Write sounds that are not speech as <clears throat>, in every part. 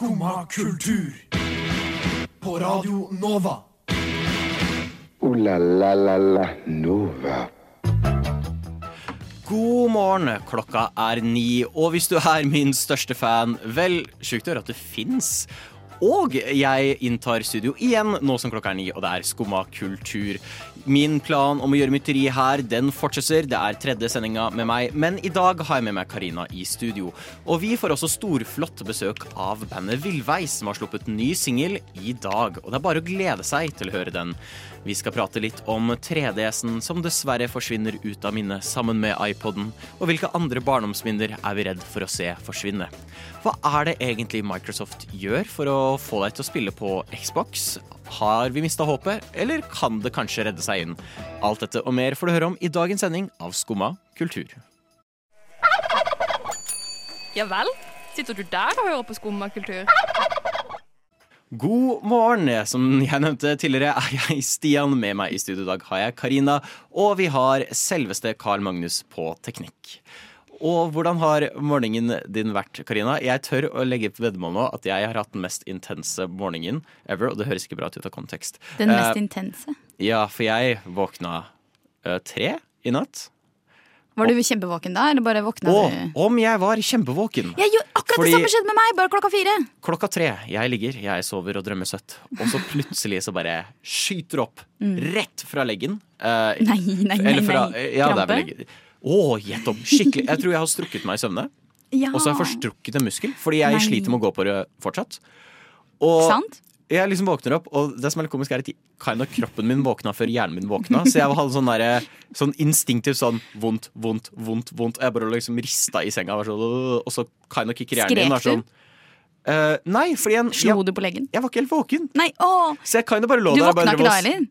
Skumma kultur. På Radio Nova. O-la-la-la-la Nova. God morgen, klokka er ni, og hvis du er min største fan, vel, sjukt å høre at det fins. Og jeg inntar studio igjen nå som klokka er ni, og det er Skumma kultur. Min plan om å gjøre mytteri her, den fortsetter. Det er tredje sendinga med meg, men i dag har jeg med meg Karina i studio. Og vi får også storflott besøk av bandet Villveis, som har sluppet ny singel i dag. Og det er bare å glede seg til å høre den. Vi skal prate litt om 3DS-en som dessverre forsvinner ut av minnet sammen med iPoden, og hvilke andre barndomsminner er vi redd for å se forsvinne. Hva er det egentlig Microsoft gjør for å få deg til å spille på Xbox? Har vi mista håpet, eller kan det kanskje redde seg inn? Alt dette og mer får du høre om i dagens sending av Skumma kultur. Ja vel? Sitter du der og hører på skummakultur? God morgen! Som jeg nevnte tidligere, er jeg Stian. Med meg i studio i dag har jeg Karina, og vi har selveste Carl Magnus på teknikk. Og hvordan har morgenen din vært, Karina? Jeg tør å legge på veddemål nå at jeg har hatt den mest intense morgenen ever, og det høres ikke bra ut av kontekst. Den mest uh, intense. Ja, for jeg våkna uh, tre i natt. Var du kjempevåken da, eller bare våkna Og du? om jeg var kjempevåken! Jeg gjorde akkurat Fordi- det samme skjedde med meg, bare klokka fire. Klokka tre, jeg ligger, jeg sover og drømmer søtt. Og så plutselig så bare skyter opp rett fra leggen. Eh, Mm. Nei, nei, nei. eller fra, nei. Ja, Krampe? Å, gjett om. Skikkelig. Jeg tror jeg har strukket meg i søvne. Ja. Og så har jeg forstrukket en muskel, fordi jeg Nei. sliter med å gå på det fortsatt. Og Sant? Jeg liksom våkner opp, og det som er litt komisk, er at kind of kroppen min våkna før hjernen min våkna. Så jeg hadde sånn, der, sånn instinktivt sånn vondt, vondt, vondt. vondt Og jeg bare liksom rista i senga, var sånn, og så kind of kicker hjernen min. Skrek var sånn, «Eh, nei, fordi jeg, Slo jeg, du på leggen? jeg var ikke helt våken. Nei, åh. Så jeg kind of bare lå Du der Du våkna ikke da og heller?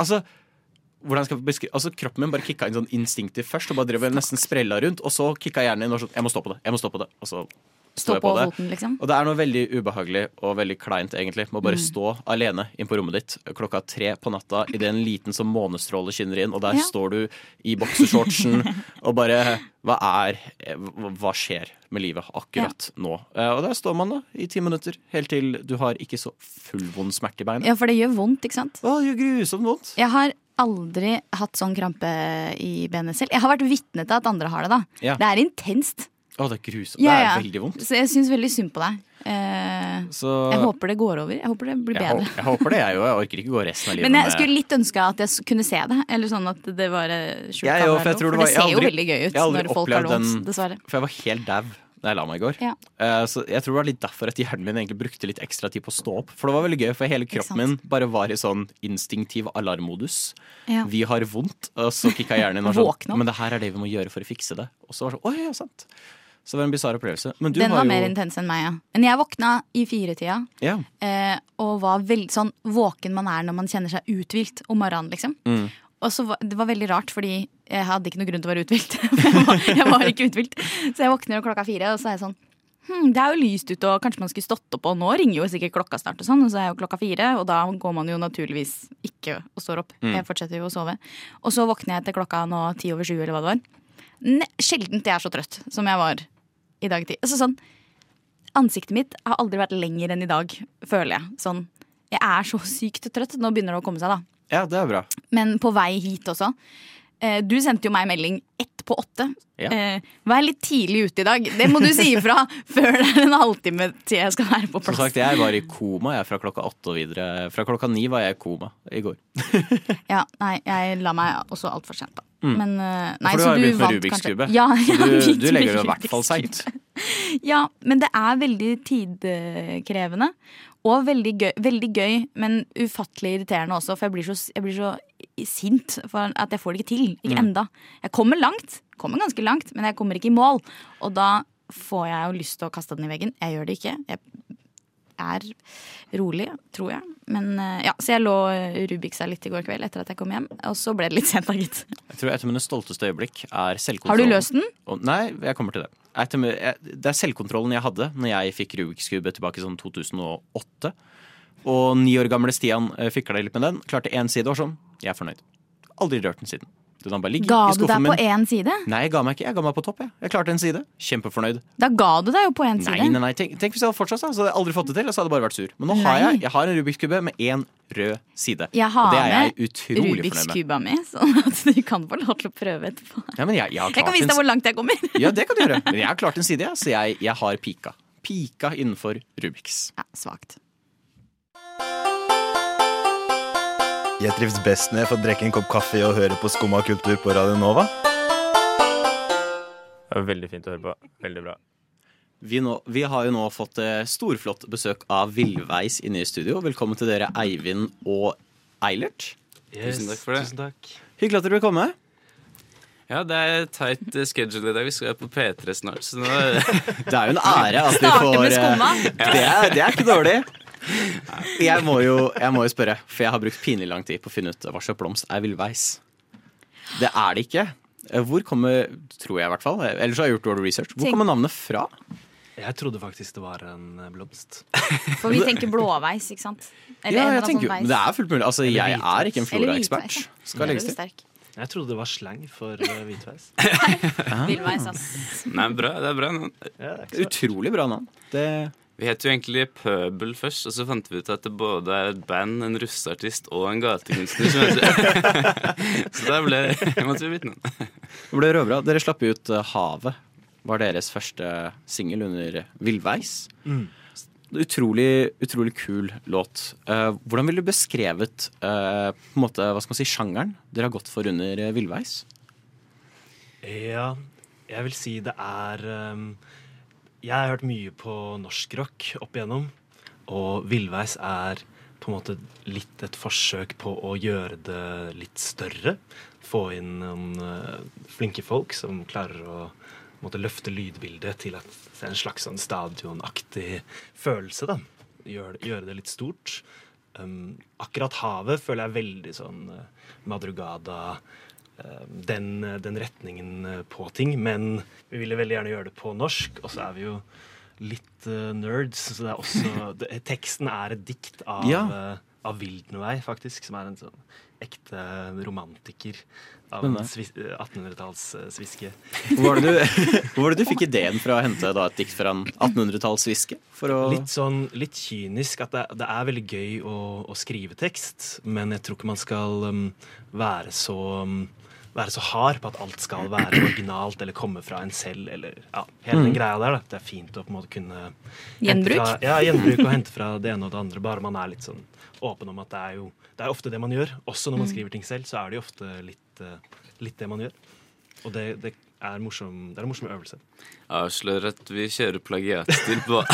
Altså, hvordan skal jeg beskrive Altså Kroppen min bare kicka inn sånn instinktivt først, og bare drev nesten sprella rundt. Og så kicka hjernen inn og sånn Jeg må stå på det. Jeg må stå på det. Og så Stå på på det. foten, liksom? Og det er noe veldig ubehagelig og veldig kleint egentlig med å Mm. bare stå alene inn på rommet ditt klokka tre på natta idet en liten som månestråle skinner inn, og der Ja. står du i boksershortsen <laughs> og bare Hva er Hva skjer med livet akkurat nå? Eh, Og der står man da i ti minutter, helt til du har ikke så fullvond smerte i beinet. Ja, for det gjør vondt, ikke sant? Å, det gjør grusomt vondt. Jeg har aldri hatt sånn krampe i benet selv. Jeg har vært vitne til at andre har det, da. Ja. Det er intenst. Å, det er grusomt. Ja, Det er veldig vondt. Så jeg syns veldig synd på deg. Eh, Så jeg håper det går over. Jeg håper det blir jeg, bedre. hå- jeg håper det, jeg òg. Jeg orker ikke gå resten av <laughs> livet Men jeg med skulle litt ønske at jeg kunne se det. Eller sånn at det var eh, skjult kamera for det var- det ser jo aldri- veldig gøy ut når folk har vondt, den- dessverre. For jeg var helt dau da jeg la meg i går. Ja. Uh, Så jeg tror det var litt derfor at hjernen min egentlig brukte litt ekstra tid på å stå opp. For det var veldig gøy, for hele kroppen min bare var i sånn instinktiv alarmmodus. Ja. Vi har vondt, og så kicka hjernen inn og <laughs> sånn. Men det her er det vi må gjøre for å fikse det. Og så var det sånn, Å ja, sant. Så det var en bisarr opplevelse. Men du Den var jo mer intens enn meg, ja. Men jeg våkna i firetida. Ja. Eh, og var veldig sånn våken man er når man kjenner seg uthvilt om morgenen, liksom. Mm. Og så var, Det var veldig rart, fordi jeg hadde ikke noe grunn til å være uthvilt. <laughs> jeg, var, jeg var ikke uthvilt. Så jeg våkner klokka fire, og så er jeg sånn hm, Det er jo lyst ute, og kanskje man skulle stått opp, og nå ringer jo sikkert klokka snart, og sånn, og så er jo klokka fire, og da går man jo naturligvis ikke og står opp. Mm. Jeg fortsetter jo å sove. Og så våkner jeg til klokka nå ti over sju, eller hva det var. Ne Sjeldent jeg er så trøtt som jeg var i dag tidlig. Altså sånn Ansiktet mitt har aldri vært lenger enn i dag, føler jeg. Sånn, jeg er så sykt trøtt. Nå begynner det å komme seg, da. ja, det er bra. Men på vei hit også. Eh, du sendte jo meg melding ett på åtte. Ja. Eh, vær litt tidlig ute i dag. Det må du si ifra før det er en halvtime til jeg skal være på plass. Som sagt, jeg var i koma jeg fra klokka åtte og videre. Fra klokka ni var jeg i koma i går. <laughs> Ja, nei, jeg la meg også altfor sent, da. Men, eh, nei, Mm. For du har jo begynt med Rubiks kube. Ja, ja, du, du legger jo i hvert fall seint. <laughs> Ja, men det er veldig tidkrevende. Og veldig gøy, veldig gøy, men ufattelig irriterende også. For jeg blir, så, jeg blir så sint for at jeg får det ikke til. Ikke Mm. enda. Jeg kommer langt, kommer ganske langt, men jeg kommer ikke i mål. Og da får jeg jo lyst til å kaste den i veggen. Jeg gjør det ikke. Jeg er rolig, tror jeg. Men eh, ja, Så jeg lå Rubiksa litt i går kveld etter at jeg kom hjem. Og så ble det litt sent, da, gitt. Jeg tror et av mine stolteste øyeblikk er selvkontrollen. Har du løst den? Og, nei, jeg kommer til det. Det er selvkontrollen jeg hadde når jeg fikk Rubiks kube tilbake i sånn 2008. Og ni år gamle Stian uh, fikla litt med den. Klarte én side og sånn. Jeg er fornøyd. Aldri rørt den siden. Den har bare ligget Ga i du deg på min. én side? Nei, jeg ga meg ikke. Jeg ga meg på topp. Jeg, jeg klarte en side. Kjempefornøyd. Da ga du deg jo på én side. Nei, nei, nei. Tenk, tenk hvis jeg hadde fortsatt, da, så hadde jeg aldri fått det til. Og så hadde jeg bare vært sur. Men nå har jeg, jeg har en Rubiks kube med én rød side. Jeg Og det er jeg utrolig Rubiks fornøyd med. kuba mi, sånn <laughs> at du kan få lov til å prøve etterpå. Ja, men jeg, jeg, har Jeg kan vise deg hvor langt jeg kommer. ja, det kan du gjøre. Men jeg har klart en side, jeg, så jeg har pika. Pika innenfor Rubiks. Ja, Svakt. Jeg trives best når jeg får drikke en kopp kaffe og høre på Skumma kultur på Radio Nova. Det var veldig fint å høre på. Veldig bra. Vi, nå, vi har jo nå fått eh, storflott besøk av Villveis inne i studio. Velkommen til dere, Eivind og Eilert. Tusen takk for det. Tusen takk. Hyggelig at dere vil komme. Ja, det er tight schedule i dag. Vi skal på P3 snart, så nå <laughs> Det er jo en ære at vi Starte får med eh, skumma. Det er, det er ikke dårlig. Jeg må, jo, jeg må jo spørre, for jeg har brukt pinlig lang tid på å finne ut hva slags blomst er villveis. Det er det ikke. Eh, Hvor kommer, tror jeg i hvert fall, ellers har jeg gjort dårlig research, hvor kommer navnet fra? Jeg trodde faktisk det var en eh, blomst. For vi tenker blåveis, ikke sant? Ja, Eller ja, jeg tenker, sånn det er fullt mulig. Altså, jeg er ikke en floraekspert. Skal legges til. Jeg trodde det var slang for uh, hvitveis. <laughs> Villveis, ass. Nei, bra. Det er bra. navn. Ja, Utrolig bra navn. Det, Vi het jo egentlig Pøbel først, og så fant vi ut at det både er et band, en russeartist og en gatekunstner som heter <laughs> Så da ble, måtte vi bytte navn. det ble råbra. Dere slapp jo ut eh, Havet. Var deres første singel under Villveis. Mm. Utrolig, utrolig kul låt. Uh, hvordan ville du beskrevet uh, på en måte, hva skal man si, sjangeren dere har gått for under uh, Villveis? Ja, jeg vil si det er um, Jeg har hørt mye på norsk rock opp igjennom, og Villveis er på en måte litt et forsøk på å gjøre det litt større. Få inn noen uh, flinke folk som klarer å måte, løfte lydbildet til at det er en slags sånn stadionaktig følelse. da. Gjøre, gjøre det litt stort. Um, akkurat havet føler jeg veldig sånn uh, Madrugada eh, den, den retningen eh, på ting. Men vi ville veldig gjerne gjøre det på norsk, og så er vi jo litt eh, nerds. Så det er også <laughs> det, Teksten er et dikt av, Ja. av Wildenvey, faktisk, som er en sånn ekte romantiker av Spennende. eh, 1800-tallssviske. Hvor var, det du, <laughs> hvor det du fikk ideen fra å hente da, et dikt fra en 1800-tallssviske? Å Litt sånn litt kynisk at det, det er veldig gøy å, å skrive tekst, men jeg tror ikke man skal um, være så um, være så hard på at alt skal være originalt eller komme fra en selv. Eller, ja, hele den greia der. Da. Det er fint å på en måte kunne Gjenbruk? Fra, ja, gjenbruk og hente fra det ene og det andre. Bare man er litt sånn åpen om at det er jo det er ofte det man gjør. Også når man skriver ting selv, så er det jo ofte litt, eh, litt det man gjør. Og det, det, er morsom, det er en morsom øvelse. Avslører at vi kjører plagiatstil på <laughs>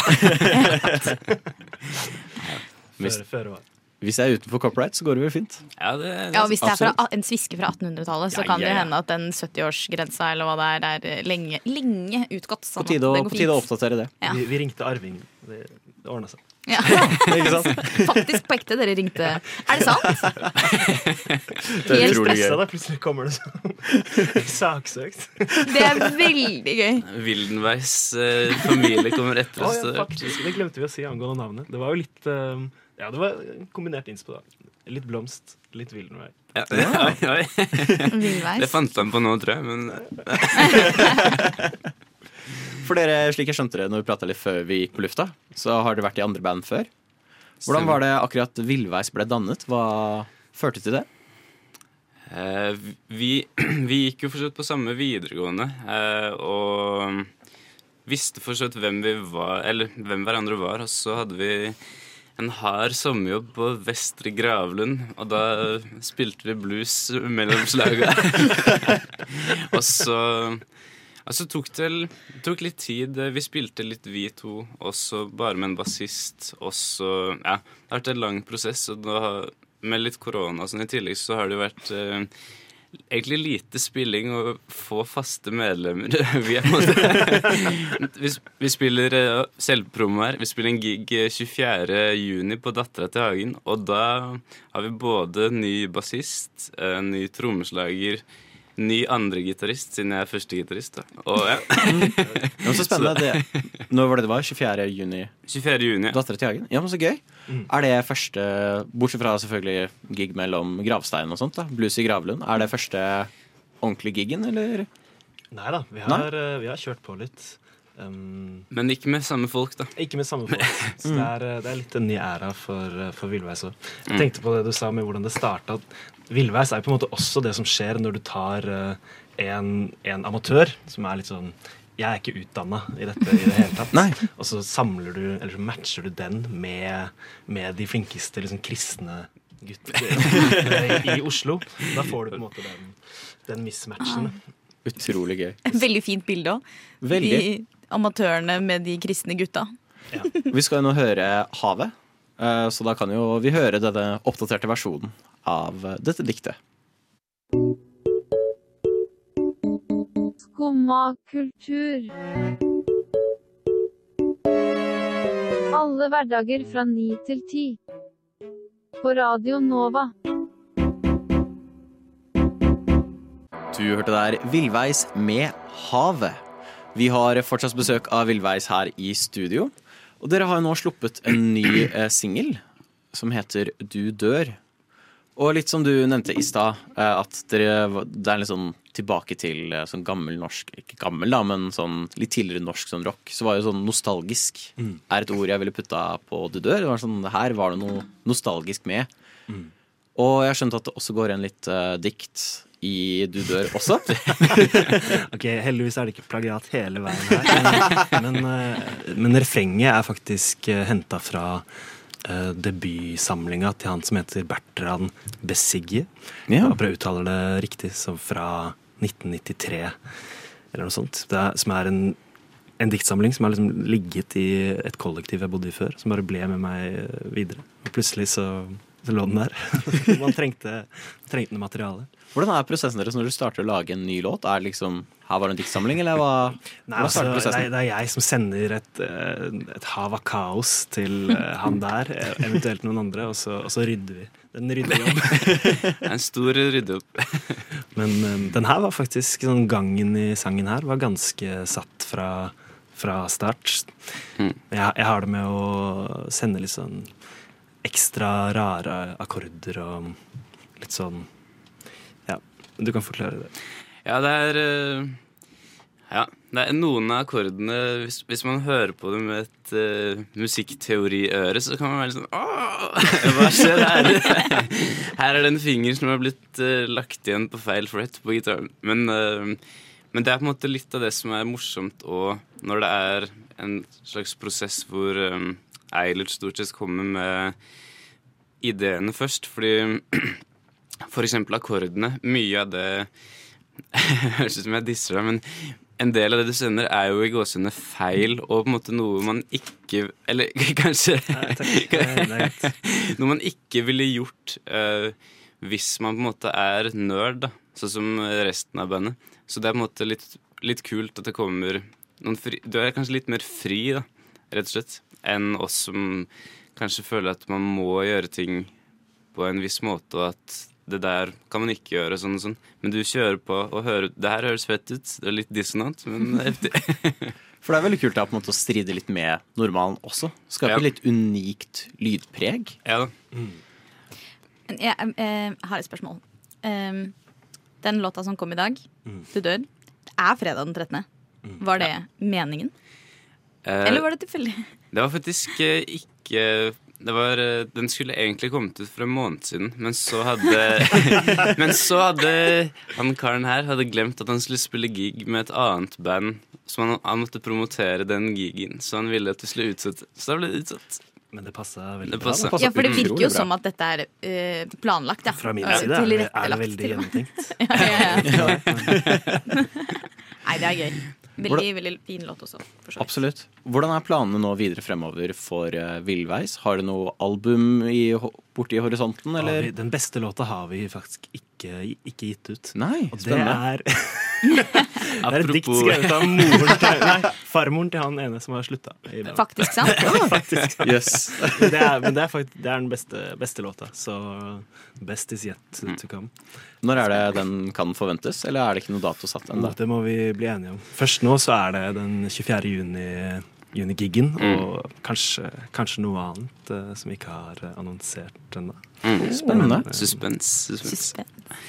<laughs> føre var. Hvis jeg er utenfor copyright, så går det vel fint. Ja, det, det Ja, og Hvis det er fra, en sviske fra 1800-tallet, så Ja, kan det ja, ja. hende at den 70-årsgrensa eller hva det er, er eh, lenge, lenge utgått. Sånn på, tide, å, det går på tide å oppdatere det. Ja. Vi, vi ringte Arving. Det, det ordna seg. Ja. <laughs> Ikke sant? Faktisk på ekte, dere ringte. Er det sant? <laughs> Det er utrolig gøy. da plutselig kommer det sånn <laughs> saksøkt. Det er veldig gøy. Vildenveis eh, familie kommer etter oss. oss. ja, faktisk. Det glemte vi å si angående navnet. Det var jo litt eh, Ja, det var kombinert innspo, da. Litt blomst, litt Wildenvei. Ja, ja, <laughs> ja. <laughs> Det fant han på nå, tror jeg. Men <laughs> For dere, slik jeg skjønte det når vi prata litt før vi gikk på lufta, så har dere vært i andre band før. Hvordan var det akkurat Villveis ble dannet? Hva førte til det? Eh, vi, <clears throat> vi gikk jo for så vidt på samme videregående, eh, og visste for så vidt hvem vi var, eller hvem hverandre var. Og så hadde vi en hard sommerjobb på Vestre Gravlund, og da spilte vi blues mellom slaga. <laughs> og så tok det tok litt tid. Vi spilte litt, vi to, også bare med en bassist. Og så Ja, det har vært en lang prosess, og da, med litt korona og sånn i tillegg, så har det jo vært eh, egentlig lite spilling og få faste medlemmer. <laughs> vi, <laughs> vi, vi spiller uh, selvpromo her. Vi spiller en gig eh, 24. juni på Dattera til Hagen, og da har vi både ny bassist, eh, ny trommeslager, ny andregitarist, siden jeg er førstegitarist. da. Og ja, Det var så spennende. <laughs> Det, når var det det var? 24. juni? 24. juni. Dattera til Hagen? Ja, men så gøy. Er det første, bortsett fra selvfølgelig gig mellom gravstein og sånt, da, blues i Gravlund, er det første ordentlige giggen, eller? Nei da, vi har, eh, vi har kjørt på litt. Um, Men ikke med samme folk, da. ikke med samme folk. <laughs> Så det er, eh, det er litt en ny æra for, eh, for Villveis òg. Jeg Mm. tenkte på det du sa med hvordan det starta. Villveis er på en måte også det som skjer når du tar eh, en, en amatør som er litt sånn Jeg er ikke utdanna i dette i det hele tatt. <laughs> Og så samler du, eller så matcher du den med, med de flinkeste liksom, kristne gutter <laughs> i Oslo. Da får du på en måte den, den mismatchen. Utrolig gøy. <laughs> Veldig fint bilde òg. De amatørene med de kristne gutta. Vi skal jo nå høre Havet, eh, så da kan jo vi høre denne oppdaterte versjonen av eh, dette diktet. Skumma kultur. Alle hverdager fra ni til ti. På Radio Nova. Du hørte der Villveis med Havet. Vi har fortsatt besøk av Villveis her i studio. Og dere har jo nå sluppet en ny eh, singel som heter Du dør. Og litt som du nevnte i stad, eh, at dere, det er litt sånn tilbake til eh, sånn gammel norsk Ikke gammel, da, men sånn litt tidligere norsk sånn rock. Så var jo sånn nostalgisk er et ord jeg ville putta på Du dør. Det var sånn, her var det noe nostalgisk med. Og jeg har skjønt at det også går en litt uh, dikt i Du dør også. <laughs> Ok, Heldigvis er det ikke plagiat hele veien her. Men, men, men refrenget er faktisk uh, henta fra uh, debutsamlinga til han som heter Bertrand Besigge Ja. Jeg uttaler det riktig, som fra 1993 eller noe sånt. Det er, som er en, en diktsamling som har liksom ligget i et kollektiv jeg bodde i før, som bare ble med meg eh, videre. Og plutselig så, så lå den der. <laughs> Man trengte, trengte noe materiale. Hvordan er prosessen deres når du starter å lage en ny låt? Er liksom Her var det en diktsamling, eller hva? Nei, altså, nei, det, er, jeg som sender et, eh, et hav av kaos til eh, han der, eh, eventuelt noen andre, og så, og så rydder vi. En ryddejobb. <laughs> En stor ryddejobb. Men eh, den her var faktisk sånn Gangen i sangen her var ganske satt fra, fra start. Mm. Jeg, jeg har det med å sende litt sånn ekstra rare akkorder og litt sånn Ja, du kan forklare det. Ja, det er eh, Ja, det er noen av akkordene Hvis, hvis man hører på det med et uh, musikkteoriøre, så kan man være litt sånn Åh, hva skjer her? <laughs> Her er det en finger som har blitt uh, lagt igjen på feil fret på gitaren. Men, uh, men det er på en måte litt av det som er morsomt òg, når det er en slags prosess hvor um, Eilert stort sett kommer med ideene først. Fordi <clears throat> for eksempel akkordene. Mye av det <laughs> Høres ut som jeg disser deg, men en del av det du sender, er jo i gåsehudene feil, og på en måte noe man ikke Eller <laughs> kanskje <laughs> Noe man ikke ville gjort uh, hvis man på en måte er nerd, da. Sånn som resten av bandet. Så det er på en måte litt, litt kult at det kommer noen fri Du er kanskje litt mer fri, da, rett og slett, enn oss som kanskje føler at man må gjøre ting på en viss måte, og at det der kan man ikke gjøre, sånn og sånn. Men du kjører på og hører Det her høres fett ut. Det er litt dissonant, men heftig. <laughs> For det er veldig kult da, på en måte å stride litt med normalen også. Skape Ja. litt unikt lydpreg. ja da. Mm. Jeg, jeg, har et spørsmål. Um, den låta som kom i dag, Mm. 'Du dør', det er fredag den 13. Var det meningen? Eh, Eller var det tilfeldig? Det var faktisk eh, ikke det var, eh, Den skulle egentlig kommet ut for en måned siden, men så hadde <laughs> Men så hadde han karen her hadde glemt at han skulle spille gig med et annet band. Så han, han måtte promotere den gigen, så han ville at vi skulle utsette. Så da ble det utsatt. Men det passa veldig Det bra. passer. da. Ja, for det virker jo bra. som at dette er uh, planlagt, ja. Fra min side er det, er det veldig gjennomtenkt. <laughs> Ja, ja, <laughs> ja. Nei, det er gøy. Veldig, veldig fin låt også. For så vidt. Absolutt. Hvordan er planene nå videre fremover for uh, Villveis? Har du noe album i, borti horisonten, eller? vi- Den beste låta har vi faktisk ikke, ikke gitt ut. Nei, Og det spennende. er <laughs> Det er et dikt skrevet av moren til, nei, farmoren til han ene som har slutta. Faktisk sant? <laughs> Faktisk. <laughs> Yes. Det er, men det er, faktisk, det er den beste, beste låta. Så best is yet to, to come. Når er det den kan forventes, eller er det ikke noe dato satt ennå? Det må vi bli enige om. Først nå så er det den 24. juni, Unigigen, Mm. og kanskje, kanskje noe annet uh, som vi ikke har eh, annonsert ennå. Mm. Spennende. Men, eh, Suspens. suspens.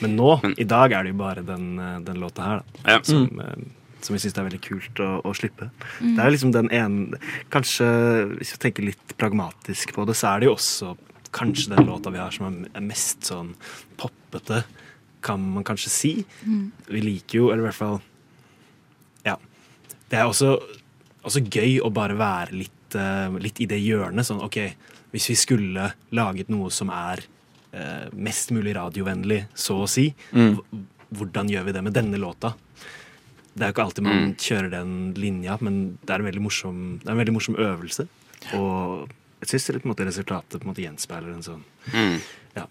Men nå, i dag, er det jo bare den, eh, den låta her, da. Ja. Som, Mm. som vi syns er veldig kult å, å slippe. Mm. Det er liksom den ene Kanskje, hvis vi tenker litt pragmatisk på det, så er det jo også kanskje den låta vi har som er mest sånn poppete, kan man kanskje si. Mm. Vi liker jo, eller i hvert fall Ja. Det er også, også gøy å bare være litt, uh, litt i det hjørnet. Sånn OK, hvis vi skulle laget noe som er uh, mest mulig radiovennlig, så å si, Mm. hvordan gjør vi det med denne låta? Det er jo ikke alltid man kjører den linja, men det er en veldig morsom, det en veldig morsom øvelse. Og jeg syns resultatet på en måte gjenspeiler en sånn Mm. ja,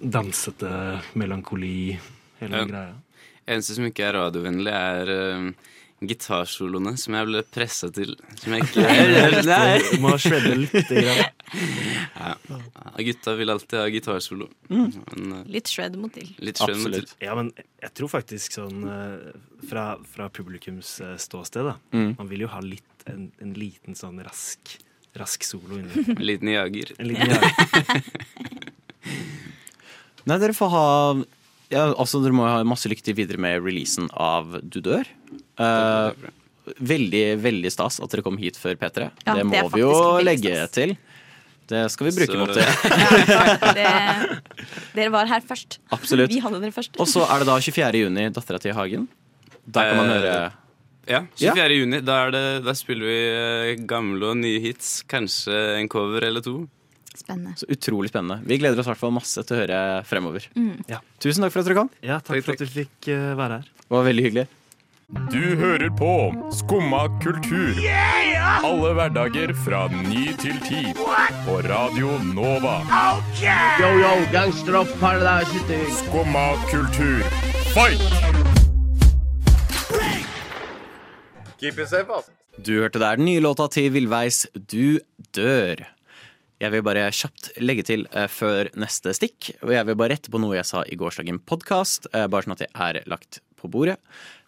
dansete melankoli, hele Ja. greia. Eneste som ikke er radiovennlig, er uh, gitarsoloene som jeg ble pressa til. Som jeg <laughs> ikke Nei. Du må shredde litt. <laughs> Ja. Gutta vil alltid ha gitarsolo. Mm. Men, uh, Litt shred må til. litt shred mot til. Ja, men jeg tror faktisk sånn eh, fra, fra publikums eh, ståsted, da. Mm. Man vil jo ha litt, en, en liten sånn rask, rask solo inni. <laughs> En liten jager. En liten jager. Nei, dere får ha ja, altså Dere må ha masse lykke til videre med releasen av Du dør. Eh, veldig, veldig stas at dere kom hit før P3. Ja, det må det vi jo legge stas. til. Det skal vi bruke Så- mot <laughs> det. Det, dere var her først. Absolutt. <laughs> Vi hadde dere først. Og så er det da 24. juni, Dattera til Hagen. Der kan man Eh, høre Ja, 24. juni. Da, er det, da spiller vi eh, gamle og nye hits. Kanskje en cover eller to. Spennende. Så utrolig spennende. Vi gleder oss i hvert fall masse til å høre fremover. Mm. Ja. Tusen takk for at dere kom. Ja, takk for at du fikk være her. Det var veldig hyggelig. Du hører på Skumma kultur. Alle hverdager fra ny til ti. På Radio Nova. Yo, yo, gangsteropp, paradise Skumma kultur, fight! Keep it safe, ass. Du hørte der den nye låta til Villveis 'Du dør'. Jeg vil bare kjapt legge til eh, før neste stikk, og jeg vil bare rette på noe jeg sa i gårsdagen podkast, eh, bare sånn at det er lagt på bordet.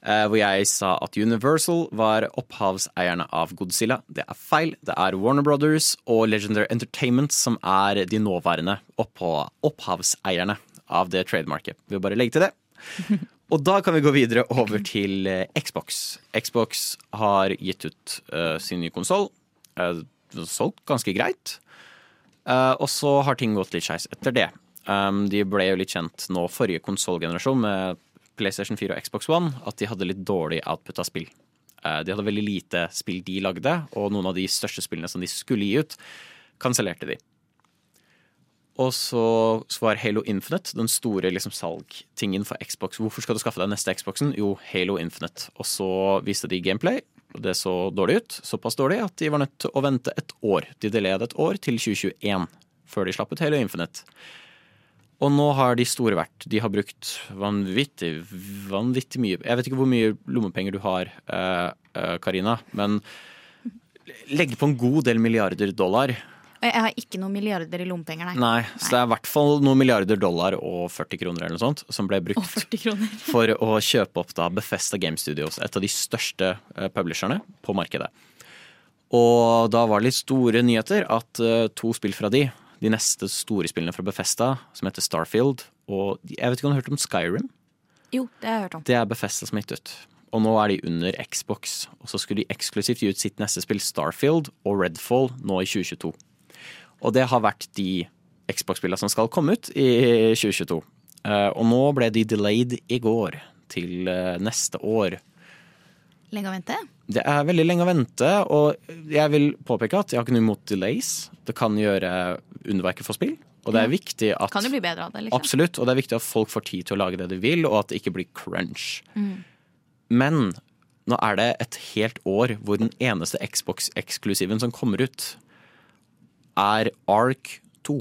Eh, hvor jeg sa at Universal var opphavseierne av Godzilla. Det er feil. Det er Warner Brothers og Legendary Entertainment som er de nåværende opphavseierne av det trademarket. Vi Vil bare legge til det. <laughs> Og da kan vi gå videre over til eh, Xbox. Xbox har gitt ut uh, sin nye konsoll. solgt ganske greit. Uh, og så har ting gått litt skeis etter det. Um, de ble jo litt kjent nå forrige konsollgenerasjon med PlayStation 4 og Xbox One at de hadde litt dårlig output av spill. Eh, de hadde veldig lite spill de lagde, og noen av de største spillene som de skulle gi ut, kansellerte de. Og så, var Halo Infinite den store liksom, salgtingen for Xbox. Hvorfor skal du skaffe deg neste Xboxen? Jo, Halo Infinite. Og så viste de gameplay. og Det så dårlig ut. Såpass dårlig at de var nødt til å vente et år. De delayet et år til 2021 før de slapp ut Halo Infinite. Og nå har de store vært De har brukt vanvittig, vanvittig mye Jeg vet ikke hvor mye lommepenger du har, eh, eh, Karina, men legg på en god del milliarder dollar. Jeg har ikke noen milliarder i lommepenger, nei. Nei, så det er i hvert fall noen milliarder dollar og 40 kroner eller noe sånt som ble brukt Og 40 kroner. <laughs> for å kjøpe opp da Bethesda Game Studios, et av de største eh, publisherne på markedet. Og da var det litt store nyheter at to spill fra de, de neste store spillene fra Bethesda, som heter Starfield og Jeg vet ikke om du har hørt om Skyrim? Jo, det har jeg hørt om. Det er Bethesda som har gitt ut. Og nå er de under Xbox. Og så skulle de eksklusivt gi ut sitt neste spill, Starfield og Redfall, nå i 2022. Og det har vært de Xbox-spillene som skal komme ut i 2022. Eh, og nå ble de delayed i går til eh, neste år. Lenge å vente. Det er veldig lenge å vente, og jeg vil påpeke at jeg har ikke noe imot delays. Det kan gjøre underverket for spill, og det er viktig at Kan jo bli bedre av det, liksom. Absolutt, og det er viktig at folk får tid til å lage det de vil, og at det ikke blir crunch. Mm. Men nå er det et helt år hvor den eneste Xbox-eksklusiven som kommer ut, er Ark 2.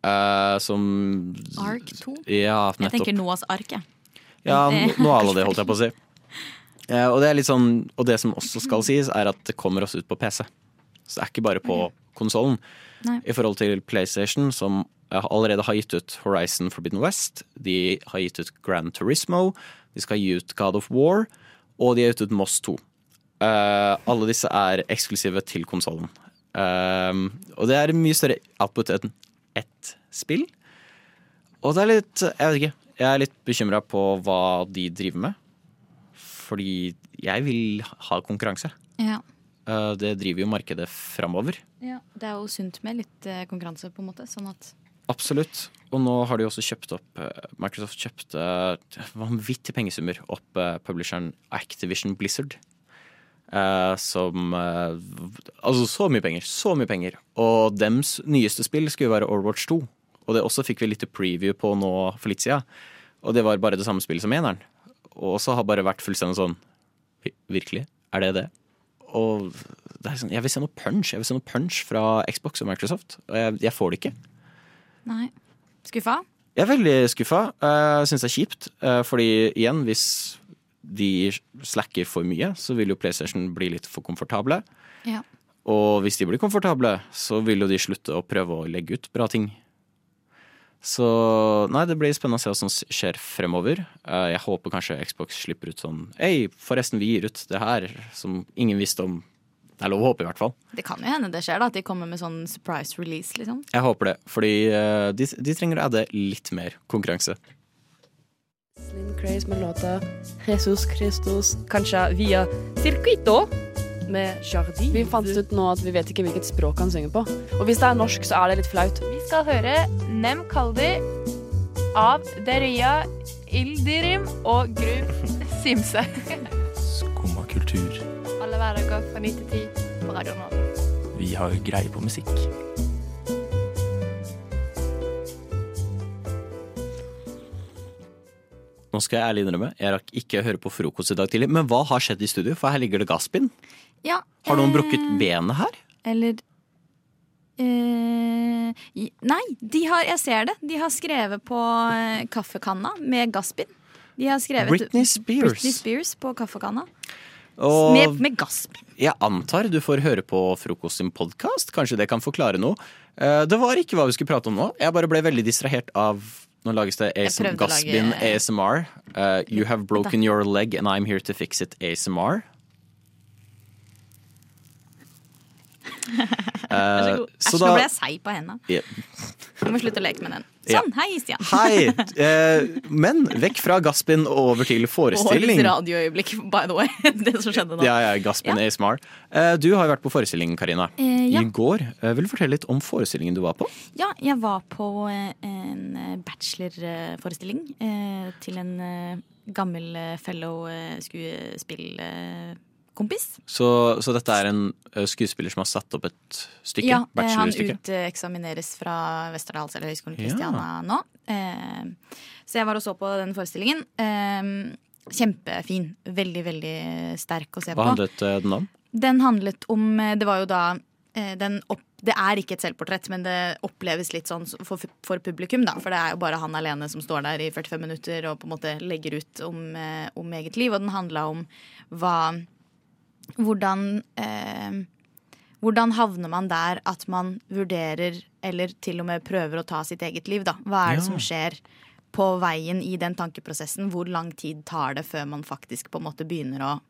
Uh, som Ark 2? Ja, nettopp. Jeg tenker Noas ark, jeg. Ja, Det- no- noe av det, holdt jeg på å si. Eh, og, det er litt sånn, og det som også skal sies, er at det kommer også ut på PC. Så det er ikke bare på konsollen. I forhold til PlayStation, som eh, allerede har gitt ut Horizon Forbidden West. De har gitt ut Grand Turismo. De skal gi ut God of War. Og de har gitt ut Moss 2. Uh, alle disse er eksklusive til konsollen. og det er mye større output enn ett spill. Og det er litt Jeg vet ikke. Jeg er litt bekymra på hva de driver med. Fordi jeg vil ha konkurranse. Ja. Eh, det driver jo markedet framover. Ja, det er jo sunt med litt eh, konkurranse, på en måte. Sånn at Absolutt. Og nå har de også kjøpt opp eh, Microsoft kjøpte vanvittige pengesummer opp publisheren Activision Blizzard. Som Altså så mye penger. Så mye penger. Og dems nyeste spill skulle være Overwatch 2. Og det også fikk vi litt preview på nå for litt siden. Og det var bare det samme spillet som eneren. Og så har bare vært fullstendig sånn Virkelig? Er det det? Og det sånn, jeg vil se noe punch. Jeg vil se noe punch fra Xbox og Microsoft. Og jeg, jeg får det ikke. Nei. Skuffa? Jeg er veldig skuffa. Jeg syns det er kjipt. eh, Fordi igjen, hvis de slacker for mye, så vil jo PlayStation bli litt for komfortable. Ja. Og hvis de blir komfortable, så vil jo de slutte å prøve å legge ut bra ting. Så nei, det blir spennende å se hva som skjer fremover. Eh, Jeg håper kanskje Xbox slipper ut sånn Hei, forresten, vi gir ut det her som ingen visste om. Det er lov å håpe, i hvert fall. Det kan jo hende det skjer, da. At de kommer med sånn surprise release, liksom. Jeg håper det, fordi eh, de, de trenger å adde litt mer konkurranse. Slim Craze med låta Jesus Christus, kanskje via Circuito med Jardin. Vi fant ut nå at vi vet ikke hvilket språk han synger på. Og hvis det er norsk, så er det litt flaut. Vi skal høre Nem Kaldi av Deria Ildirim og Gru Simse. Skumma kultur. Alle hverdager fra 9 til 10 på Radio Nova. Vi har greie på musikk. Nå skal jeg ærlig innrømme, jeg rakk ikke høre på frokost i dag tidlig. Men hva har skjedd i studio? For her ligger det gassbind. Ja. Har noen eh, brukket benet her? Eller eh, Nei, de har, jeg ser det. De har skrevet på eh, kaffekanna med gassbind. De har skrevet Britney Spears. Britney Spears på kaffekanna. Og Med, med gassbind. jeg antar du får høre på Frokost sin podkast. Kanskje det kan forklare noe. Eh, Det var ikke hva vi skulle prate om nå. Jeg bare ble veldig distrahert av Nå lages det ASM, prøvde å gassbind lage- ASMR. Eh, you have broken your leg and I'm here to fix it ASMR. Vær så god. Eh, Æsj, nå ble jeg seig på henda. Du må slutte å leke med den. Sånn, hei, Stian. Hei! <laughs> Eh, men vekk fra Gaspin og over til forestilling. Årets radioøyeblikk, by the way. <laughs> Det som skjedde nå. Ja, ja, Gassbind ASMR. Eh, Du har jo vært på forestilling, Karina. Eh, ja. I går. Eh, Vil du fortelle litt om forestillingen du var på? Ja, jeg var på eh, en bachelorforestilling til en gammel fellow eh, skuespillkompis. Så, så dette er en eh, skuespiller som har satt opp et stykke? Ja, eh, han uteksamineres fra Westerdals eller Høgskolen Ja. Nå. Eh, Så jeg var og så på den forestillingen. Eh, Kjempefin. Veldig, veldig sterk å se Hva på. handlet eh, den om? Den handlet om Det var jo da den opp, Det er ikke et selvportrett, men det oppleves litt sånn for, for publikum, da. For det er jo bare han alene som står der i 45 minutter og på en måte legger ut om, om eget liv. Og den handla om hva Hvordan eh, hvordan havner man der at man vurderer, eller til og med prøver å ta sitt eget liv, da? Hva er det Ja. som skjer på veien i den tankeprosessen? Hvor lang tid tar det før man faktisk på en måte begynner å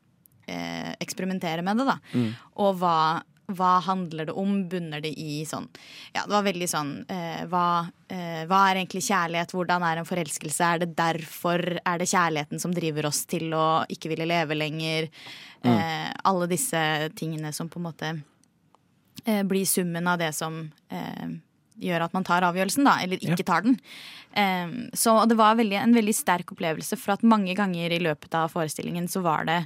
eh, eksperimentere med det, da? Mm. Og hva, hva handler det om? Bunner det i sånn Ja, det var veldig sånn eh, hva, eh, hva er egentlig kjærlighet? Hvordan er en forelskelse? Er det derfor er det kjærligheten som driver oss til å ikke ville leve lenger? Mm. Eh, alle disse tingene som på en måte eh, blir summen av det som eh, gjør at man tar avgjørelsen, da, eller ikke tar den. Eh, så det var veldig, en veldig sterk opplevelse, for at mange ganger i løpet av forestillingen så var det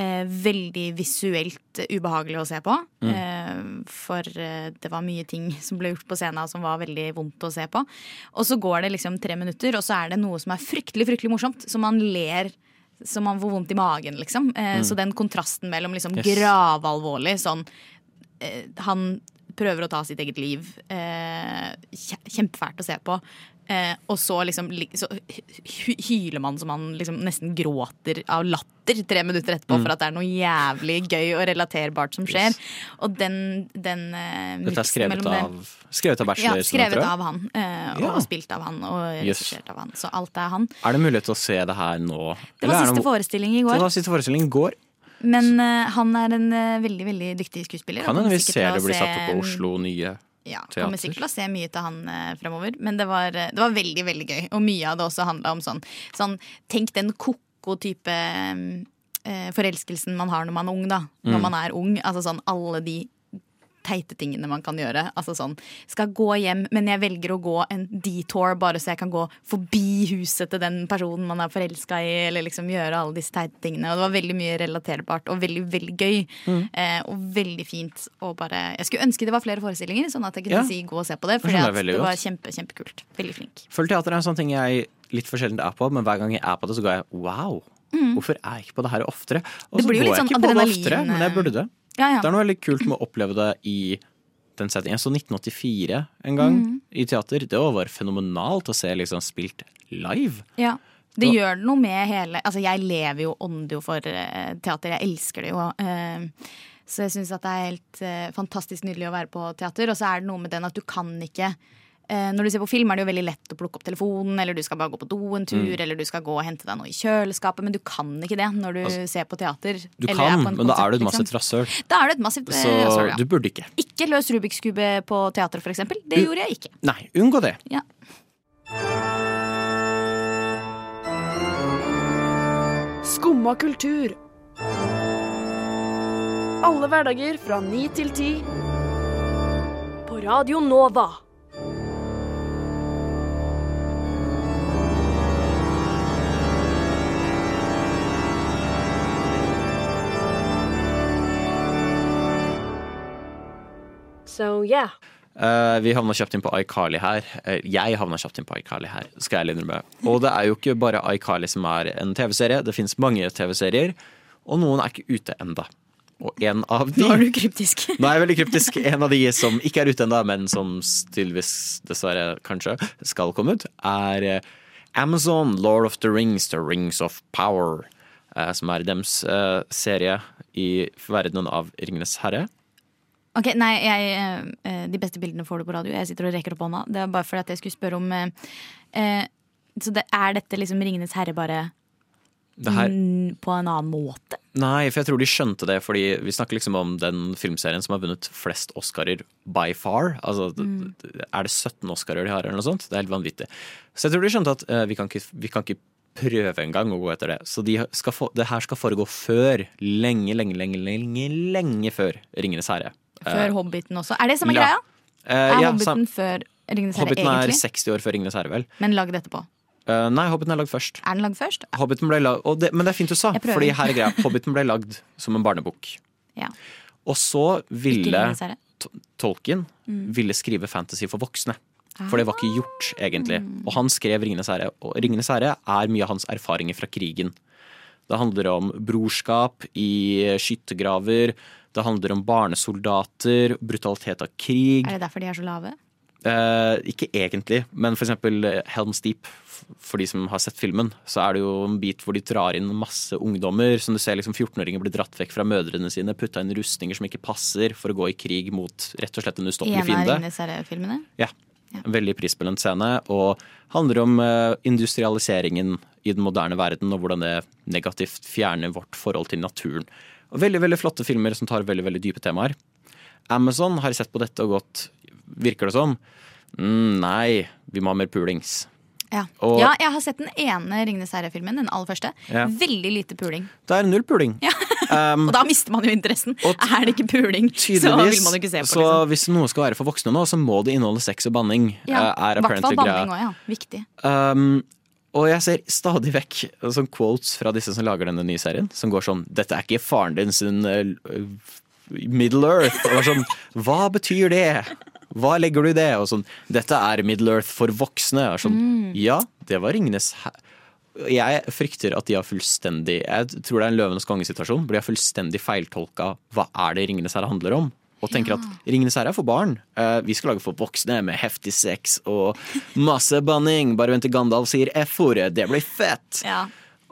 eh, veldig visuelt ubehagelig å se på. Mm. Eh, for det var mye ting <laughs> som ble gjort på scenen som var veldig vondt å se på. Og så går det liksom tre minutter, og så er det noe som er fryktelig, fryktelig morsomt. Så man ler så man får vondt i magen, liksom. Eh, Mm. Så den kontrasten mellom liksom Yes. gravalvorlig sånn eh, Han prøver å ta sitt eget liv. Eh, kjempefælt å se på. Eh, og så liksom så hyler man som man liksom nesten gråter av latter tre minutter etterpå Mm. for at det er noe jævlig gøy og relaterbart som skjer. Og den, den eh, Dette er skrevet av, skrevet av bachelor? Ja, skrevet av han. eh, Ja. Og spilt av han og Yes. regissert av han. Så alt er han. Er det mulighet til å se det her nå? Det var siste noe- forestilling i går. Det var siste forestilling i går. Men eh, han er en eh, veldig veldig dyktig skuespiller. Kan hende vi ser det blir bli satt opp på Oslo Nye Ja, Teater. kommer sikkert til å se mye til han eh, fremover. Men det var, eh, det var veldig, veldig gøy. Og mye av det også handla om sånn, sånn Tenk den ko-ko type eh, forelskelsen man har når man er ung, da. Når Mm. man er ung. Altså sånn alle de teite tingene man kan gjøre. Altså sånn Skal gå hjem, men jeg velger å gå en detour bare så jeg kan gå forbi huset til den personen man er forelska i, eller liksom gjøre alle disse teite tingene. Og det var veldig mye relaterbart og veldig, veldig gøy. Mm. Eh, og veldig fint. Og bare Jeg skulle ønske det var flere forestillinger, sånn at jeg kunne Ja. si gå og se på det. Det jeg veldig det var kjempe, kjempekult. Veldig flink. Føler teater er en sånn ting jeg litt for sjelden er på, men hver gang jeg er på det, så går jeg wow. Mm. Hvorfor er jeg ikke på det her oftere? Og så går jeg sånn ikke på det oftere, men jeg burde det. Ja, ja. Det er noe veldig kult med å oppleve det i den settingen. Jeg så 1984 en gang mm. i teater. Det var fenomenalt å se liksom spilt live. Ja. Det Og- gjør noe med hele Altså, jeg lever jo, ånder jo for uh, teater. Jeg elsker det jo. Uh, så jeg syns at det er helt uh, fantastisk nydelig å være på teater. Og så er det noe med den at du kan ikke Når du ser på film, er det jo veldig lett å plukke opp telefonen, eller du skal bare gå på do en tur, Mm. eller du skal gå og hente deg noe i kjøleskapet, men du kan ikke det når du Altså, ser på teater. Du eller er kan, på en men da er du et massivt massivt liksom. Da er du et massivt eh, rasshøl, ja. du burde ikke. Ikke løs Rubiks kube på teater, for eksempel. Det U gjorde jeg ikke. Nei, unngå det. Ja. Skumma kultur. Alle hverdager fra ni til ti. På Radio Nova. So yeah. Uh, vi havna kjapt inn på iCarly her. Uh, jeg havna kjapt inn på iCarly her, skal jeg innrømme. Og det er jo ikke bare iCarly som er en TV-serie. Det fins mange TV-serier, og noen er ikke ute enda. Og en av de Nå er du kryptisk. <laughs> Nå er jeg veldig kryptisk. En av de som ikke er ute enda, men som tydeligvis, dessverre, kanskje skal komme ut, er eh, Amazon Lord of the Rings, The Rings of Power. Som er dems serie i verdenen av Ringenes herre. Ok, nei, jeg, eh, De beste bildene får du på radio. Jeg sitter og rekker opp hånda. Det er bare fordi at jeg skulle spørre om eh, eh, Så det, er dette liksom Ringenes herre bare Det her, på en annen måte? Nei, for jeg tror de skjønte det, fordi vi snakker liksom om den filmserien som har vunnet flest Oscarer by far. Altså, Mm. Er det 17 Oscarer de har, eller noe sånt? Det er helt vanvittig. Så jeg tror de skjønte at eh, vi, kan ikke, vi kan ikke prøve engang å gå etter det. Så de skal få, det her skal foregå før. Lenge, lenge, lenge, lenge, lenge før Ringenes herre. Før Hobbiten også. Er det samme greia? Eh, er ja, Hobbiten før Ringenes herre, Hobbiten er egentlig? 60 år før Ringenes herre, vel? Men lagd etterpå. Uh, nei, Hobbiten er lagd først. Er den lagd først? Hobbiten ble lagd, det, men det er fint du sa, fordi her er greia. Hobbiten ble lagd som en barnebok. <laughs> Ja. Og så ville Tolkien Mm. ville skrive fantasy for voksne. For det var ikke gjort, egentlig. Og han skrev 'Ringenes herre'. Og 'Ringenes herre' er mye av hans erfaringer fra krigen. Det handler om brorskap i skyttergraver. Det handler om barnesoldater, brutalitet av krig. Er det derfor de er så lave? Eh, ikke egentlig, men eksempel eh, Helm's Deep. For de som har sett filmen, så er det jo en bit hvor de drar inn masse ungdommer. Som du ser liksom 14-åringer blir dratt vekk fra mødrene sine, putta inn rustninger som ikke passer, for å gå i krig mot rett og slett en I ustoppelig en av fiende. Herre-filmene? Ja. En veldig prisbelønt scene, og handler om eh, industrialiseringen i den moderne verden, og hvordan det negativt fjerner vårt forhold til naturen. Veldig, veldig flotte filmer som tar veldig, veldig dype temaer. Amazon har sett på dette og gått, virker det som, mm, nei, vi må ha mer pulings. Ja. Og- ja, jeg har sett den ene Ringnes herre-filmen. Den aller første. Ja. Veldig lite puling. Det er null puling. Um, <laughs> Og da mister man jo interessen. <laughs> Er det ikke puling, så vil man jo ikke se på. Så Liksom. hvis noe skal være for voksne nå, så må det inneholde sex og banning. Ja, eh, er apparently greia. banning også, ja. Viktig. Um, og jeg ser stadig vekk sånn quotes fra disse som lager denne nye serien, som går sånn 'Dette er ikke faren din sin uh, Middle Earth'. Og sånn, Hva betyr det? Hva legger du i det? Og sånn 'Dette er Middle Earth for voksne'. Og sånn, Mm. Ja, det var Ringenes her. Jeg frykter at de har fullstendig Jeg tror det er en Løvenes konge-situasjon, hvor de har fullstendig feiltolka hva er det Ringenes herre handler om. Og tenker at Ringenes herre er for barn. Eh, vi skal lage for voksne med heftig sex og masse banning. Bare vent til Gandalf sier F-ordet. Det blir fett! Ja.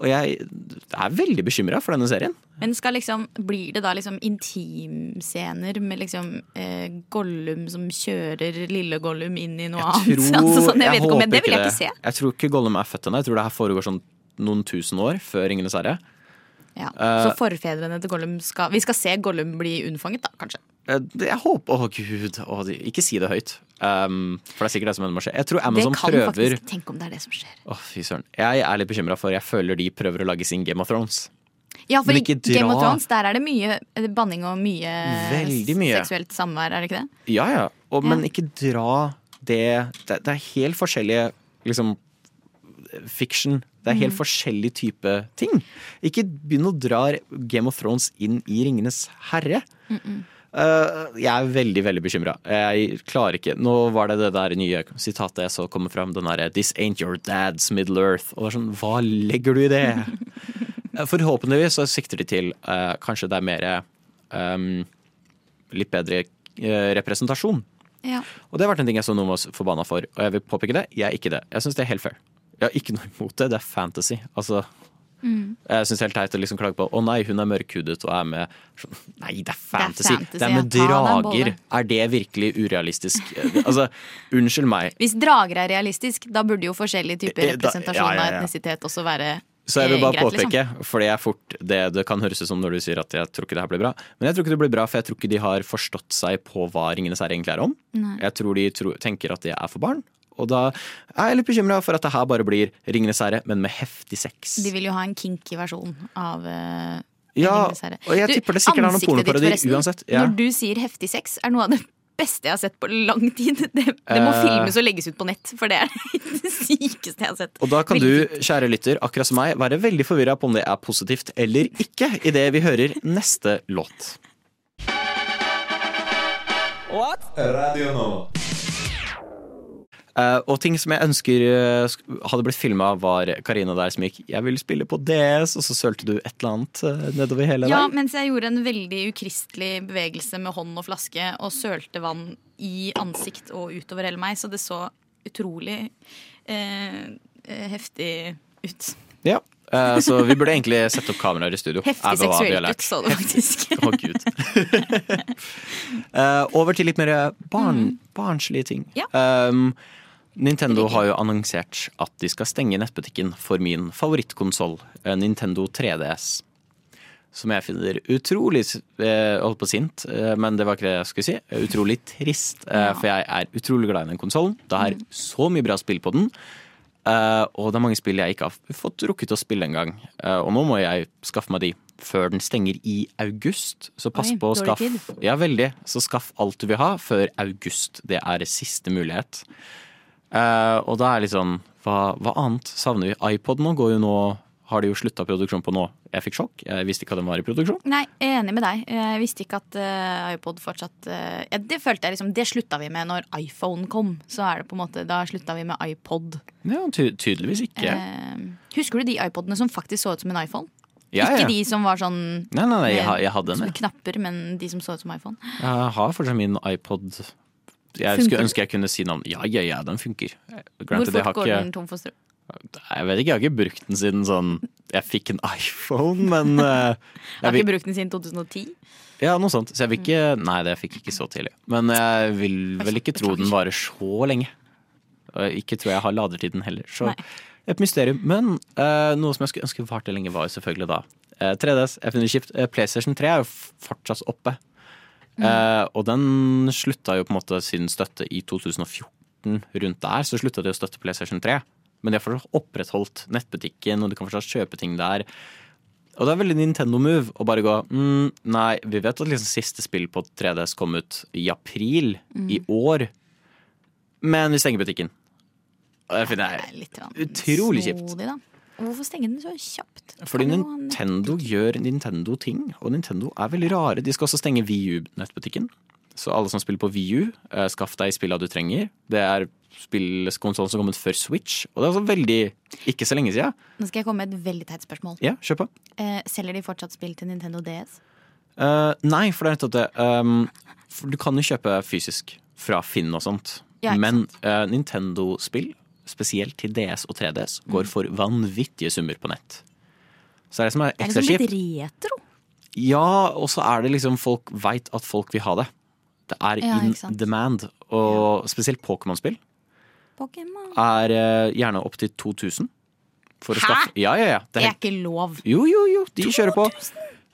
Og jeg er veldig bekymra for denne serien. Men skal liksom, blir det da liksom intimscener med liksom eh, Gollum som kjører lille Gollum inn i noe annet? <laughs> altså, sånn, jeg vet ikke jeg- det vil jeg ikke se. Jeg tror ikke Gollum er født ennå. Jeg tror det her foregår sånn noen tusen år før Ringenes herre. Ja. Uh, Så forfedrene til Gollum skal Vi skal se Gollum bli unnfanget, da, kanskje. Eh, Jeg håper Å, gud. Å, ikke si det høyt. Um, for det er sikkert det som ender med å skje. Jeg tror Amazon det kan prøver faktisk Tenk om det er det som skjer. Å, fy søren. Jeg er litt bekymra for jeg føler de prøver å lage sin Game of Thrones. Ja, for i Game of Thrones der er det mye eh, banning og mye, mye. seksuelt samvær, er det ikke det? Ja, ja. Og, Men Ja. ikke dra det Det, det er helt forskjellige liksom fiction. Det er helt mm. forskjellig type ting. Ikke begynn å dra Game of Thrones inn i Ringenes herre. Eh, jeg er veldig, veldig bekymra. Jeg klarer ikke Nå var det det der nye sitatet jeg så komme fram. Den derre 'This ain't your dad's Middle Earth'. Og det er sånn, hva legger du i det? <laughs> Eh, Forhåpentligvis så sikter de til uh, kanskje det er mer um, litt bedre uh, representasjon. Ja. Og det har vært en ting jeg så noen var forbanna for, og jeg vil påpeke det. Jeg er ikke det. Jeg syns det er helt fair. Jeg har ikke noe imot det. Det er fantasy. Altså, Mm. jeg syns det er helt teit å liksom klage på å nei, hun er mørkhudet og er med sånn, Nei, det er fantasy. Det er, fantasy, med ja. Ta drager. Er det virkelig urealistisk? Eh, Altså, unnskyld meg. Hvis drager er realistisk, da burde jo forskjellige typer representasjon av ja, ja, ja. etnisitet også være Så jeg vil eh, bare greit, påpeke, liksom. for det er fort det det kan høres ut som når du sier at jeg tror ikke det her blir bra. Men jeg tror ikke det blir bra, for jeg tror ikke de har forstått seg på hva Ringenes herre egentlig er om. Nei. Jeg tror de tro, tenker at det er for barn. Og da er jeg litt bekymra for at det her bare blir Ringenes herre, men med heftig sex. De vil jo ha en kinky versjon av uh, Ja, Ringenes herre. og jeg Du, tipper det sikkert er noen pornoparodier uansett. Ja. Når du sier heftig sex, er noe av det beste jeg har sett på lang tid. <laughs> Det, det må uh, filmes og legges ut på nett, for det er <laughs> det sykeste jeg har sett. Og da kan Veldig du, kjære lytter, akkurat som meg, være veldig forvirra på om det er positivt eller ikke, idet vi hører neste låt. Radio Nova. Eh, og ting som jeg ønsker uh, hadde blitt filma, var Karina der som gikk 'Jeg vil spille på DS', og så sølte du et eller annet uh, nedover hele Ja, der. mens jeg gjorde en veldig ukristelig bevegelse med hånd og flaske og sølte vann i ansikt og utover hele meg, så det så utrolig heftig ut. Ja. så vi burde egentlig sette opp kameraer i studio. Heftig seksuelt ut, så det faktisk. Å, gud. <laughs> Over til litt mer barn, barnslige ting. Ja. Um, Nintendo har jo annonsert at de skal stenge nettbutikken for min favorittkonsoll, eh, Nintendo 3DS. Som jeg finner utrolig eh, holdt på sint, eh, men det var ikke det jeg skulle si. Utrolig trist, for jeg er utrolig glad i den konsollen. Det er så mye bra spill på den. Og det er mange spill jeg ikke har fått rukket å spille engang. Og nå må jeg skaffe meg de før den stenger i august. Så pass Oi, på å skaffe Ja, veldig. Så skaff alt du vil ha før august. Det er siste mulighet. Eh, og da er litt sånn hva, hva annet savner vi? iPod nå går jo nå har de jo slutta produksjon på nå. Jeg fikk sjokk. Jeg visste ikke at den var i produksjon. Nei, jeg er enig med deg. Jeg visste ikke at uh, iPod fortsatt uh, ja, Det følte jeg liksom Det slutta vi med når iPhone kom. Så er det på en måte Da slutta vi med iPod. Ja, ty tydeligvis ikke. Uh, husker du de iPodene som faktisk så ut som en iPhone? Ja, ja. Ikke de som var sånn Nei, nei, nei, jeg, jeg hadde en den. jeg. knapper, men de som så ut som iPhone. Jeg har fortsatt min iPod. Jeg skulle ønske jeg kunne si noen Ja, ja, ja, den funker. Hvor fort går ikke- den tom for strøm? Jeg vet ikke, jeg har ikke brukt den siden sånn Jeg fikk en <laughs> iPhone, men eh, Jeg jeg har ikke brukt den siden 2010. Ja, noe sånt. Så jeg vil ikke Nei, det fikk jeg ikke så tidlig. Men jeg vil vel ikke tro den varer så lenge. Ikke tror jeg har ladertiden heller. Så Nei. et mysterium. Men uh, noe som jeg skulle ønske varte lenge, var jo selvfølgelig da uh, 3DS. Jeg finner det kjipt. Eh, PlayStation 3 er jo fortsatt oppe. Eh, og den slutta jo på en måte sin støtte i 2014. Rundt der så slutta de å støtte PlayStation 3. Men de har fortsatt opprettholdt nettbutikken, og du kan fortsatt kjøpe ting der. Og det er veldig Nintendo-move å bare gå mm, Nei, vi vet at liksom siste spill på 3DS kom ut i april Mm. i år, men vi stenger butikken. Og det finner jeg Litt utrolig kjipt. snodig, da. Hvorfor stenge den så kjapt? Fordi Nintendo gjør Nintendo-ting, og Nintendo er veldig rare. De skal også stenge VU-nettbutikken. Så alle som spiller på VU, eh, skaff deg spillene du trenger. Det er spillkonsollen som kom ut før Switch, og det er altså veldig ikke så lenge siden. Nå skal jeg komme med et veldig teit spørsmål. Ja, kjør på. Eh, selger de fortsatt spill til Nintendo DS? Uh, nei, for det er nettopp det. Um, du kan jo kjøpe fysisk fra Finn og sånt. Ja, Men uh, Nintendo-spill, spesielt til DS og 3DS, går for vanvittige summer på nett. Så det er det som er ekstra kjipt. er det liksom litt retro. Ja, og så er det liksom folk veit at folk vil ha det. Det er Ja, in demand. Og spesielt Pokémon-spill Pokémon. er uh, gjerne opptil 2000. For Hæ? Ja, ja, ja. Det er helt, ikke lov. jo, jo, jo, de kjører på.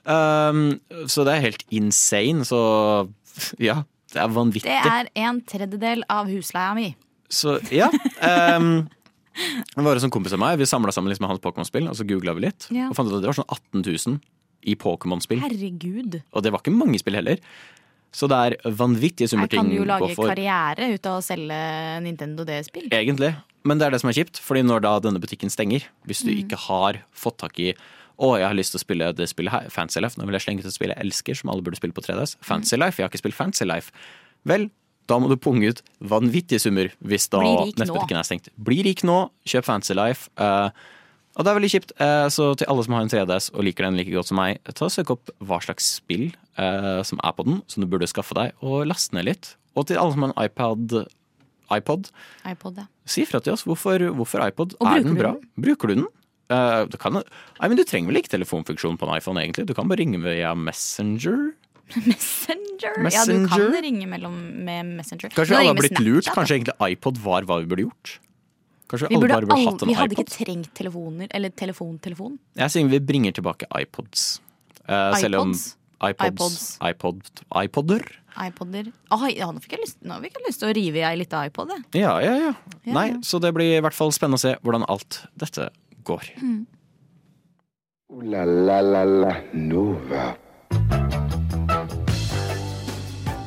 Um, så det er helt insane. Så <laughs> ja, det er vanvittig. Det er en tredjedel av husleia mi. Så ja. Um, det var en sånn kompis av meg Vi samla sammen liksom hans Pokémon-spill, og så googla vi litt. Ja. Og fant ut at det var sånn 18 000 i Pokémon-spill. Herregud. Og det var ikke mange spill heller. Så det er vanvittige summer kan ting du jo lage karriere ut av å selge Nintendo D-spill. Egentlig. Men det er det som er kjipt, fordi når da denne butikken stenger, hvis du Mm. ikke har fått tak i å, jeg har lyst til å spille det spillet her, Fancy Life. Nå vil jeg slenge ut et spill jeg elsker, som alle burde spille på 3DS. Fancy Mm. Life. Jeg har ikke spilt Fancy Life. Vel, da må du punge ut vanvittige summer hvis da nettbutikken er stengt. Bli rik nå, kjøp Fancy Life. Uh, og det er veldig kjipt. uh, så til alle som har en 3DS og liker den like godt som meg, ta og søk opp hva slags spill uh, som er på den, som du burde skaffe deg, og laste ned litt. Og til alle som har en iPad, iPod, iPod, ja. Si fra til oss. Hvorfor, hvorfor iPod? Og er den bra? den? Bruker du den? Uh, du, kan, nei, men du trenger vel ikke telefonfunksjon på en iPhone, egentlig? Du kan bare ringe via Messenger. Messenger. Ja, du kan ringe mellom med Messenger. Kanskje alle har blitt Snapchat, lurt? Kanskje egentlig iPod var hva vi burde gjort? Kanskje Vi, alle burde bare burde hatt en iPod? vi hadde iPod? ikke trengt telefoner, eller telefontelefon. Jeg sier vi bringer tilbake iPods. Uh, selv om iPods? iPods, iPod, iPodder? iPoder. Oi, ja, nå fikk jeg lyst, nå fikk jeg lyst til å rive i ei lita iPod. Ja, ja, ja. Ja, Nei, ja. så det blir i hvert fall spennende å se hvordan alt dette går. Mm. Uh, la la la la Nova.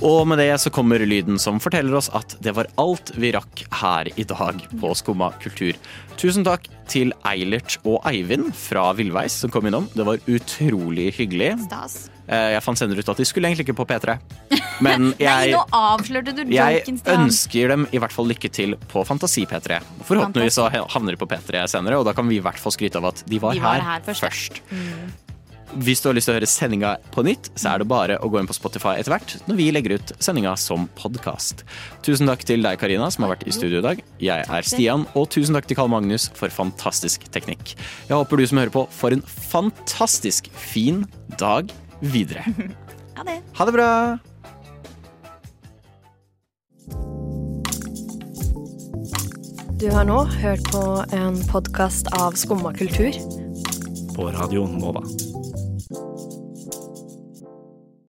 Og med det så kommer lyden som forteller oss at det var alt vi rakk her i dag på Skumma kultur. Tusen takk til Eilert og Eivind fra Villveis som kom innom. Det var utrolig hyggelig. Stas. Eh, Jeg fant senere ut at de skulle egentlig ikke på P3. <laughs> Men Nei, jeg, du jeg ønsker dem i hvert fall lykke til på Fantasi P3. Forhåpentligvis så havner de på P3 senere, og da kan vi i hvert fall skryte av at de var, De var her, her først, først. først. Hvis du har lyst til å høre sendinga på nytt, så er det bare å gå inn på Spotify etter hvert når vi legger ut sendinga som podkast. Tusen takk til deg, Karina, som har vært i studio i dag. Jeg er Stian, og tusen takk til Karl Magnus for fantastisk teknikk. Jeg håper du som hører på, får en fantastisk fin dag videre. <laughs> Ha det. Ha det bra! Du har nå hørt på en podkast av Skumma kultur. På Radio Nova.